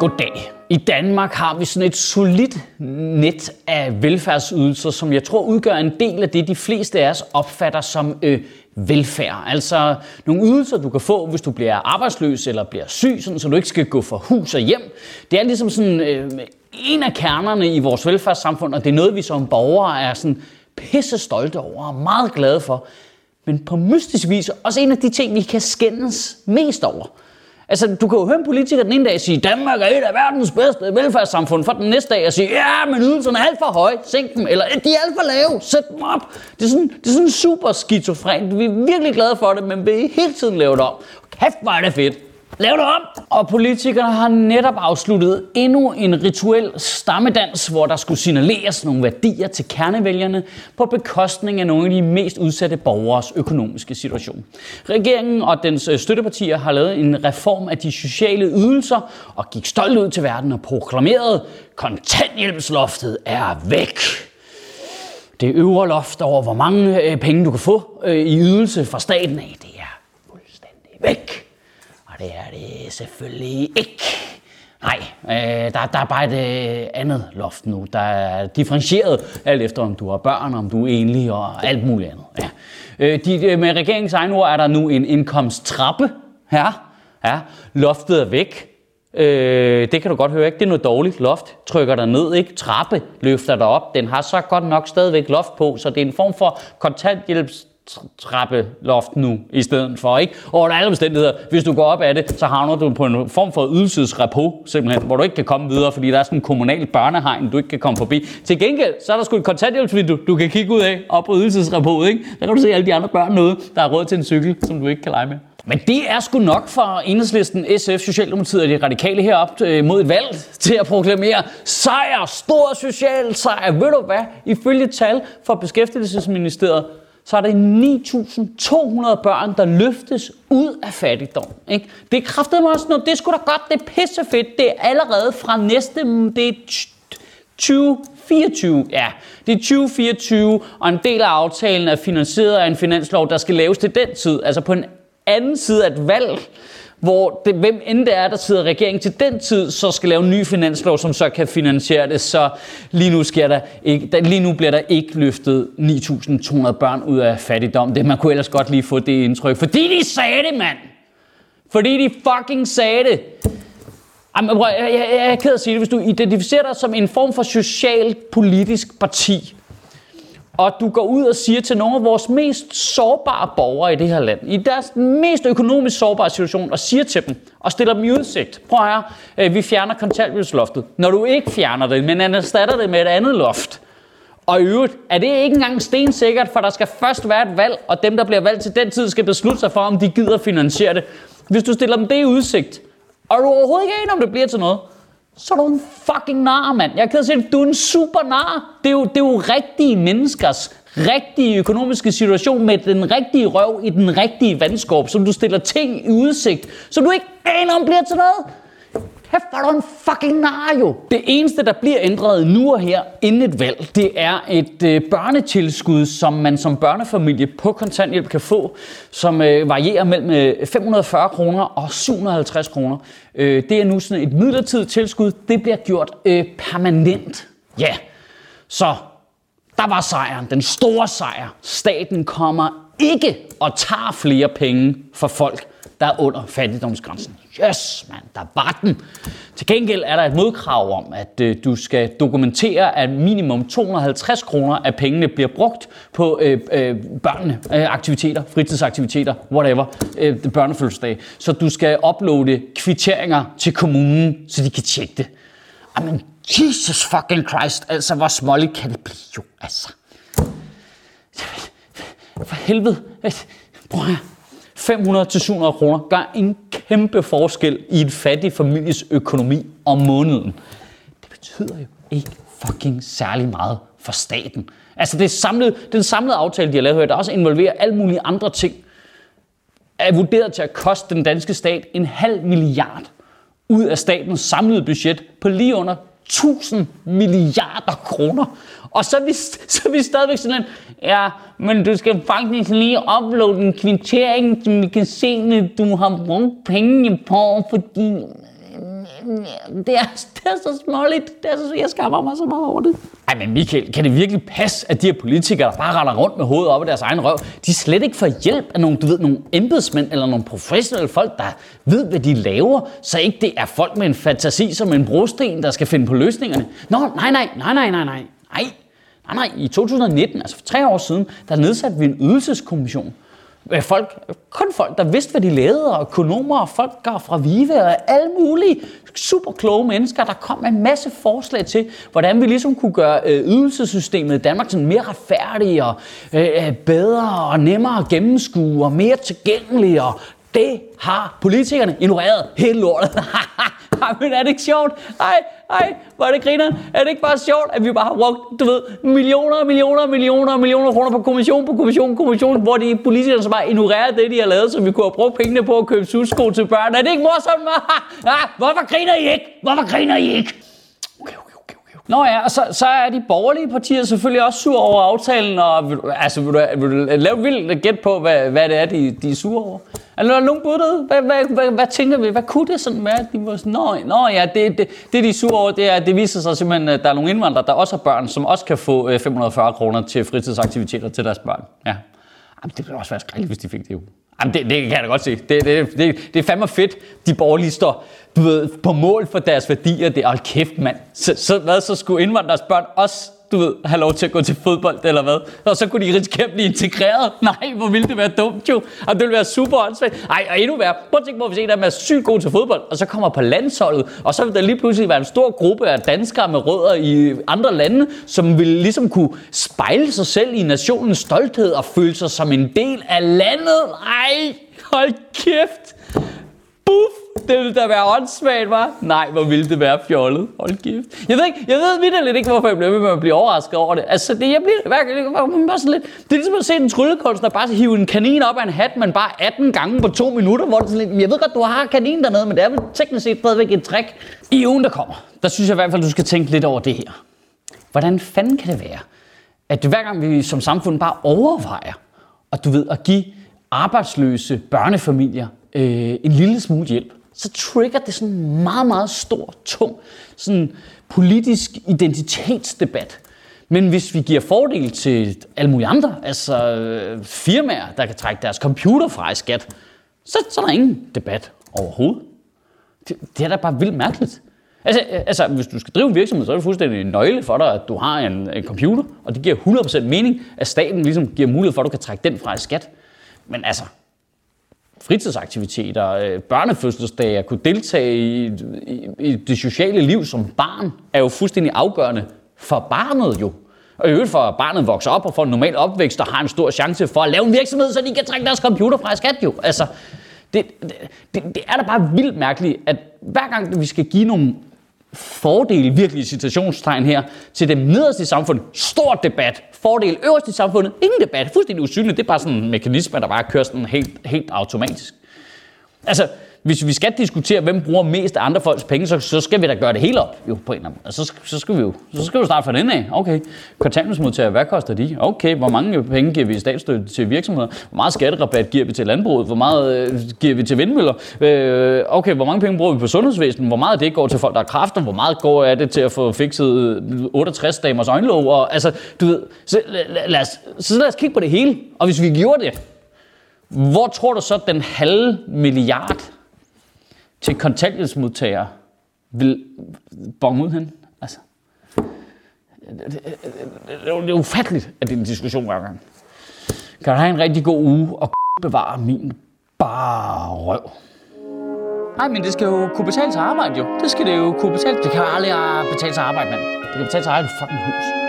Goddag. I Danmark har vi sådan et solidt net af velfærdsydelser, som jeg tror udgør en del af det, de fleste af os opfatter som øh, velfærd. Altså nogle ydelser, du kan få, hvis du bliver arbejdsløs eller bliver syg, sådan, så du ikke skal gå for hus og hjem. Det er ligesom sådan øh, en af kernerne i vores velfærdssamfund, og det er noget, vi som borgere er sådan pisse stolte over og meget glade for. Men på mystisk vis også en af de ting, vi kan skændes mest over. Altså, du kan jo høre en politiker den ene dag sige, Danmark er et af verdens bedste velfærdssamfund, for den næste dag at sige, ja, men ydelserne er alt for høje, sænk dem, eller de er alt for lave, sæt dem op. Det er sådan, det er sådan super skizofrent. Vi er virkelig glade for det, men vi er hele tiden lavet om. Kæft, hvor er det fedt. Lav det om! Og politikerne har netop afsluttet endnu en rituel stammedans, hvor der skulle signaleres nogle værdier til kernevælgerne på bekostning af nogle af de mest udsatte borgers økonomiske situation. Regeringen og dens øh, støttepartier har lavet en reform af de sociale ydelser og gik stolt ud til verden og proklamerede, kontanthjælpsloftet er væk. Det øvre loft over, hvor mange øh, penge du kan få øh, i ydelse fra staten af, det er fuldstændig væk. Og det er det selvfølgelig ikke. Nej, øh, der, der er bare et øh, andet loft nu. Der er differentieret alt efter, om du har børn, om du er enlig og alt muligt andet. Ja. Øh, de, øh, med regeringens egen ord er der nu en indkomsttrappe her. Ja. Loftet er væk. Øh, det kan du godt høre, ikke? Det er noget dårligt. Loft trykker dig ned, ikke? Trappe løfter dig op. Den har så godt nok stadigvæk loft på, så det er en form for kontanthjælps trappeloft nu i stedet for, ikke? Og under alle omstændigheder, hvis du går op af det, så havner du på en form for ydelsesrepo, simpelthen, hvor du ikke kan komme videre, fordi der er sådan en kommunal børnehegn, du ikke kan komme forbi. Til gengæld, så er der sgu et kontanthjælpsvindue, du kan kigge ud af, op på ydelsesrepoet, ikke? Der kan du se alle de andre børn noget, der har råd til en cykel, som du ikke kan lege med. Men det er sgu nok for enhedslisten, SF, Socialdemokratiet og de radikale herop øh, mod et valg til at proklamere sejr, stor social sejr. Ved du hvad? Ifølge tal fra Beskæftigelsesministeriet, så er det 9.200 børn, der løftes ud af fattigdom. Ikke? Det er kraftet mig også noget. Det skulle da godt, det er pissefedt. Det er allerede fra næste, det er 2024, ja, det er 2024, og en del af aftalen er finansieret af en finanslov, der skal laves til den tid, altså på en anden side af et valg, hvor det, hvem end det er, der sidder regeringen til den tid, så skal lave en ny finanslov, som så kan finansiere det. Så lige nu, sker der ikke, der, lige nu bliver der ikke løftet 9.200 børn ud af fattigdom. Det, man kunne ellers godt lige få det indtryk. Fordi de sagde det, mand! Fordi de fucking sagde det! Jamen, jeg, jeg, jeg, jeg er ked af at sige det. Hvis du identificerer dig som en form for social-politisk parti, og du går ud og siger til nogle af vores mest sårbare borgere i det her land, i deres mest økonomisk sårbare situation, og siger til dem, og stiller dem i udsigt, prøv at høre, øh, vi fjerner kontanthjælpsloftet. Når du ikke fjerner det, men erstatter det med et andet loft, og i øvrigt, er det ikke engang stensikkert, for der skal først være et valg, og dem, der bliver valgt til den tid, skal beslutte sig for, om de gider finansiere det. Hvis du stiller dem det i udsigt, og du overhovedet ikke enig om det bliver til noget, så er du en fucking nar, mand. Jeg kan sige, du er en super nar. Det er, jo, det er jo rigtige menneskers rigtige økonomiske situation med den rigtige røv i den rigtige vandskåb, som du stiller ting i udsigt, så du ikke aner om bliver til noget. Kæft, hvor er du en fucking nar jo. Det eneste, der bliver ændret nu og her inden et valg, det er et øh, børnetilskud, som man som børnefamilie på kontanthjælp kan få, som øh, varierer mellem øh, 540 kroner og 750 kroner. Øh, det er nu sådan et midlertidigt tilskud. Det bliver gjort øh, permanent. Ja, så der var sejren, den store sejr. Staten kommer ikke og tager flere penge for folk, der er under fattigdomsgrænsen. Yes, mand, der var den. Til gengæld er der et modkrav om, at øh, du skal dokumentere, at minimum 250 kroner af pengene bliver brugt på øh, øh, børnene, øh, aktiviteter, fritidsaktiviteter, whatever, øh, børnefødselsdag. Så du skal uploade kvitteringer til kommunen, så de kan tjekke det. Jamen, Jesus fucking Christ, altså hvor småligt kan det blive jo, altså. For helvede, øh, prøv her. 500-700 kroner gør ingen kæmpe forskel i en fattig families økonomi om måneden. Det betyder jo ikke fucking særlig meget for staten. Altså det samlede, den samlede aftale, de har lavet her, der også involverer alle mulige andre ting, er vurderet til at koste den danske stat en halv milliard ud af statens samlede budget på lige under 1000 milliarder kroner. Og så er vi, så er vi stadigvæk sådan at, ja, men du skal faktisk lige uploade en kvittering, så vi kan se, at du har brugt pengene på, fordi det er, det er så småligt. Det er så, jeg skammer mig så meget over det. Ej, men Michael, kan det virkelig passe, at de her politikere, der bare render rundt med hovedet op i deres egen røv, de slet ikke får hjælp af nogle, du ved, nogle embedsmænd eller nogle professionelle folk, der ved, hvad de laver, så ikke det er folk med en fantasi som en brosten, der skal finde på løsningerne. Nå, nej, nej, nej, nej, nej, nej, nej. Nej, nej, i 2019, altså for tre år siden, der nedsatte vi en ydelseskommission. Folk, kun folk, der vidste, hvad de lavede, og økonomer og folk der fra Vive og alle mulige super kloge mennesker, der kom med en masse forslag til, hvordan vi ligesom kunne gøre øh, ydelsessystemet i Danmark sådan mere retfærdigt og øh, øh, bedre og nemmere at gennemskue og mere tilgængeligt og det har politikerne ignoreret hele lortet. men er det ikke sjovt? Ej, ej, hvor er det griner. Er det ikke bare sjovt, at vi bare har brugt, du ved, millioner og millioner og millioner og millioner kroner på kommission på kommission på kommission, hvor de politikere så bare ignorerer det, de har lavet, så vi kunne have brugt pengene på at købe sudsko til børn. Er det ikke morsomt? ah, hvorfor griner I ikke? Hvorfor griner I ikke? Okay, okay. Nå ja, og så, så er de borgerlige partier selvfølgelig også sur over aftalen, og altså, vil du, vil du lave vildt gæt på, hvad, hvad det er, de, de er sure over? Altså, er der nogen bud? Hvad, hvad, hvad, hvad, tænker vi? Hvad kunne det sådan være? De var sådan, nå, nå ja, det, det, det de er sure over, det er, det viser sig simpelthen, at der er nogle indvandrere, der også har børn, som også kan få øh, 540 kroner til fritidsaktiviteter til deres børn. Ja. Jamen, det ville også være skrækkeligt, hvis de fik det jo. Jamen, det, det kan jeg da godt se. Det, det, det, det er fandme fedt, de borgerlige står du ved, på mål for deres værdier. Det er, hold kæft, mand. Så, så, hvad, så skulle indvandrers børn også du ved, have lov til at gå til fodbold eller hvad. Og så kunne de risikere at blive integreret. Nej, hvor ville det være dumt jo. Og det ville være super åndssvagt. Ej, og endnu værre. Prøv at tænke på, hvis en af dem er sygt god til fodbold, og så kommer på landsholdet, og så vil der lige pludselig være en stor gruppe af danskere med rødder i andre lande, som vil ligesom kunne spejle sig selv i nationens stolthed og føle sig som en del af landet. Ej, hold kæft. Buff! Det ville da være åndssvagt, var. Nej, hvor ville det være fjollet. Hold kæft. Jeg ved ikke, jeg ved vidderligt ikke, hvorfor jeg bliver ved med at blive overrasket over det. Altså, det, jeg bliver hver, bare sådan lidt, det er ligesom at se en tryllekunstner bare hive en kanin op af en hat, men bare 18 gange på to minutter, hvor det sådan lidt, jeg ved godt, du har kanin dernede, men det er vel teknisk set stadigvæk et trick. I ugen, der kommer, der synes jeg i hvert fald, du skal tænke lidt over det her. Hvordan fanden kan det være, at hver gang vi som samfund bare overvejer, at du ved, at give arbejdsløse børnefamilier øh, en lille smule hjælp, så trigger det sådan en meget, meget stor, tung sådan politisk identitetsdebat. Men hvis vi giver fordel til alle mulige andre, altså øh, firmaer, der kan trække deres computer fra i skat, så, så er der ingen debat overhovedet. Det, det er da bare vildt mærkeligt. Altså, øh, altså, hvis du skal drive en virksomhed, så er det fuldstændig en nøgle for dig, at du har en, en computer, og det giver 100% mening, at staten ligesom giver mulighed for, at du kan trække den fra i skat. Men altså, fritidsaktiviteter, øh, børnefødselsdage, at kunne deltage i, i, i det sociale liv som barn, er jo fuldstændig afgørende for barnet jo. Og i øvrigt for at barnet vokser op og får en normal opvækst og har en stor chance for at lave en virksomhed, så de kan trække deres computer fra skat jo. Altså, det, det, det er da bare vildt mærkeligt, at hver gang vi skal give nogle fordele, virkelig citationstegn her, til dem nederst i samfundet. Stor debat. Fordel øverst i samfundet. Ingen debat. Fuldstændig usynligt. Det er bare sådan en mekanisme, der bare kører sådan helt, helt automatisk. Altså, hvis vi skal diskutere, hvem bruger mest af andre folks penge, så, så skal vi da gøre det hele op, jo, på en eller anden altså, så, så, skal vi jo så skal vi starte fra den af. Okay, kontanthjælpsmodtagere, hvad koster de? Okay, hvor mange penge giver vi i statsstøtte til virksomheder? Hvor meget skatterabat giver vi til landbruget? Hvor meget øh, giver vi til vindmøller? Øh, okay, hvor mange penge bruger vi på sundhedsvæsenet? Hvor meget af det går til folk, der har kræfter? Hvor meget går af det til at få fikset øh, 68 damers øjenlåg? Og, altså, du ved, så lad, lad os, så lad os kigge på det hele. Og hvis vi gjorde det, hvor tror du så, den halve milliard til kontanthjælpsmodtagere vil bonge ud hen. Altså, det, det, det, det er ufatteligt, at det er en diskussion hver gang. Kan du have en rigtig god uge og bevare min bare røv. Nej, men det skal jo kunne betale sig arbejde jo. Det skal det jo kunne betale. Det kan aldrig betale sig arbejde, mand. Det kan betale sig arbejde i fucking hus.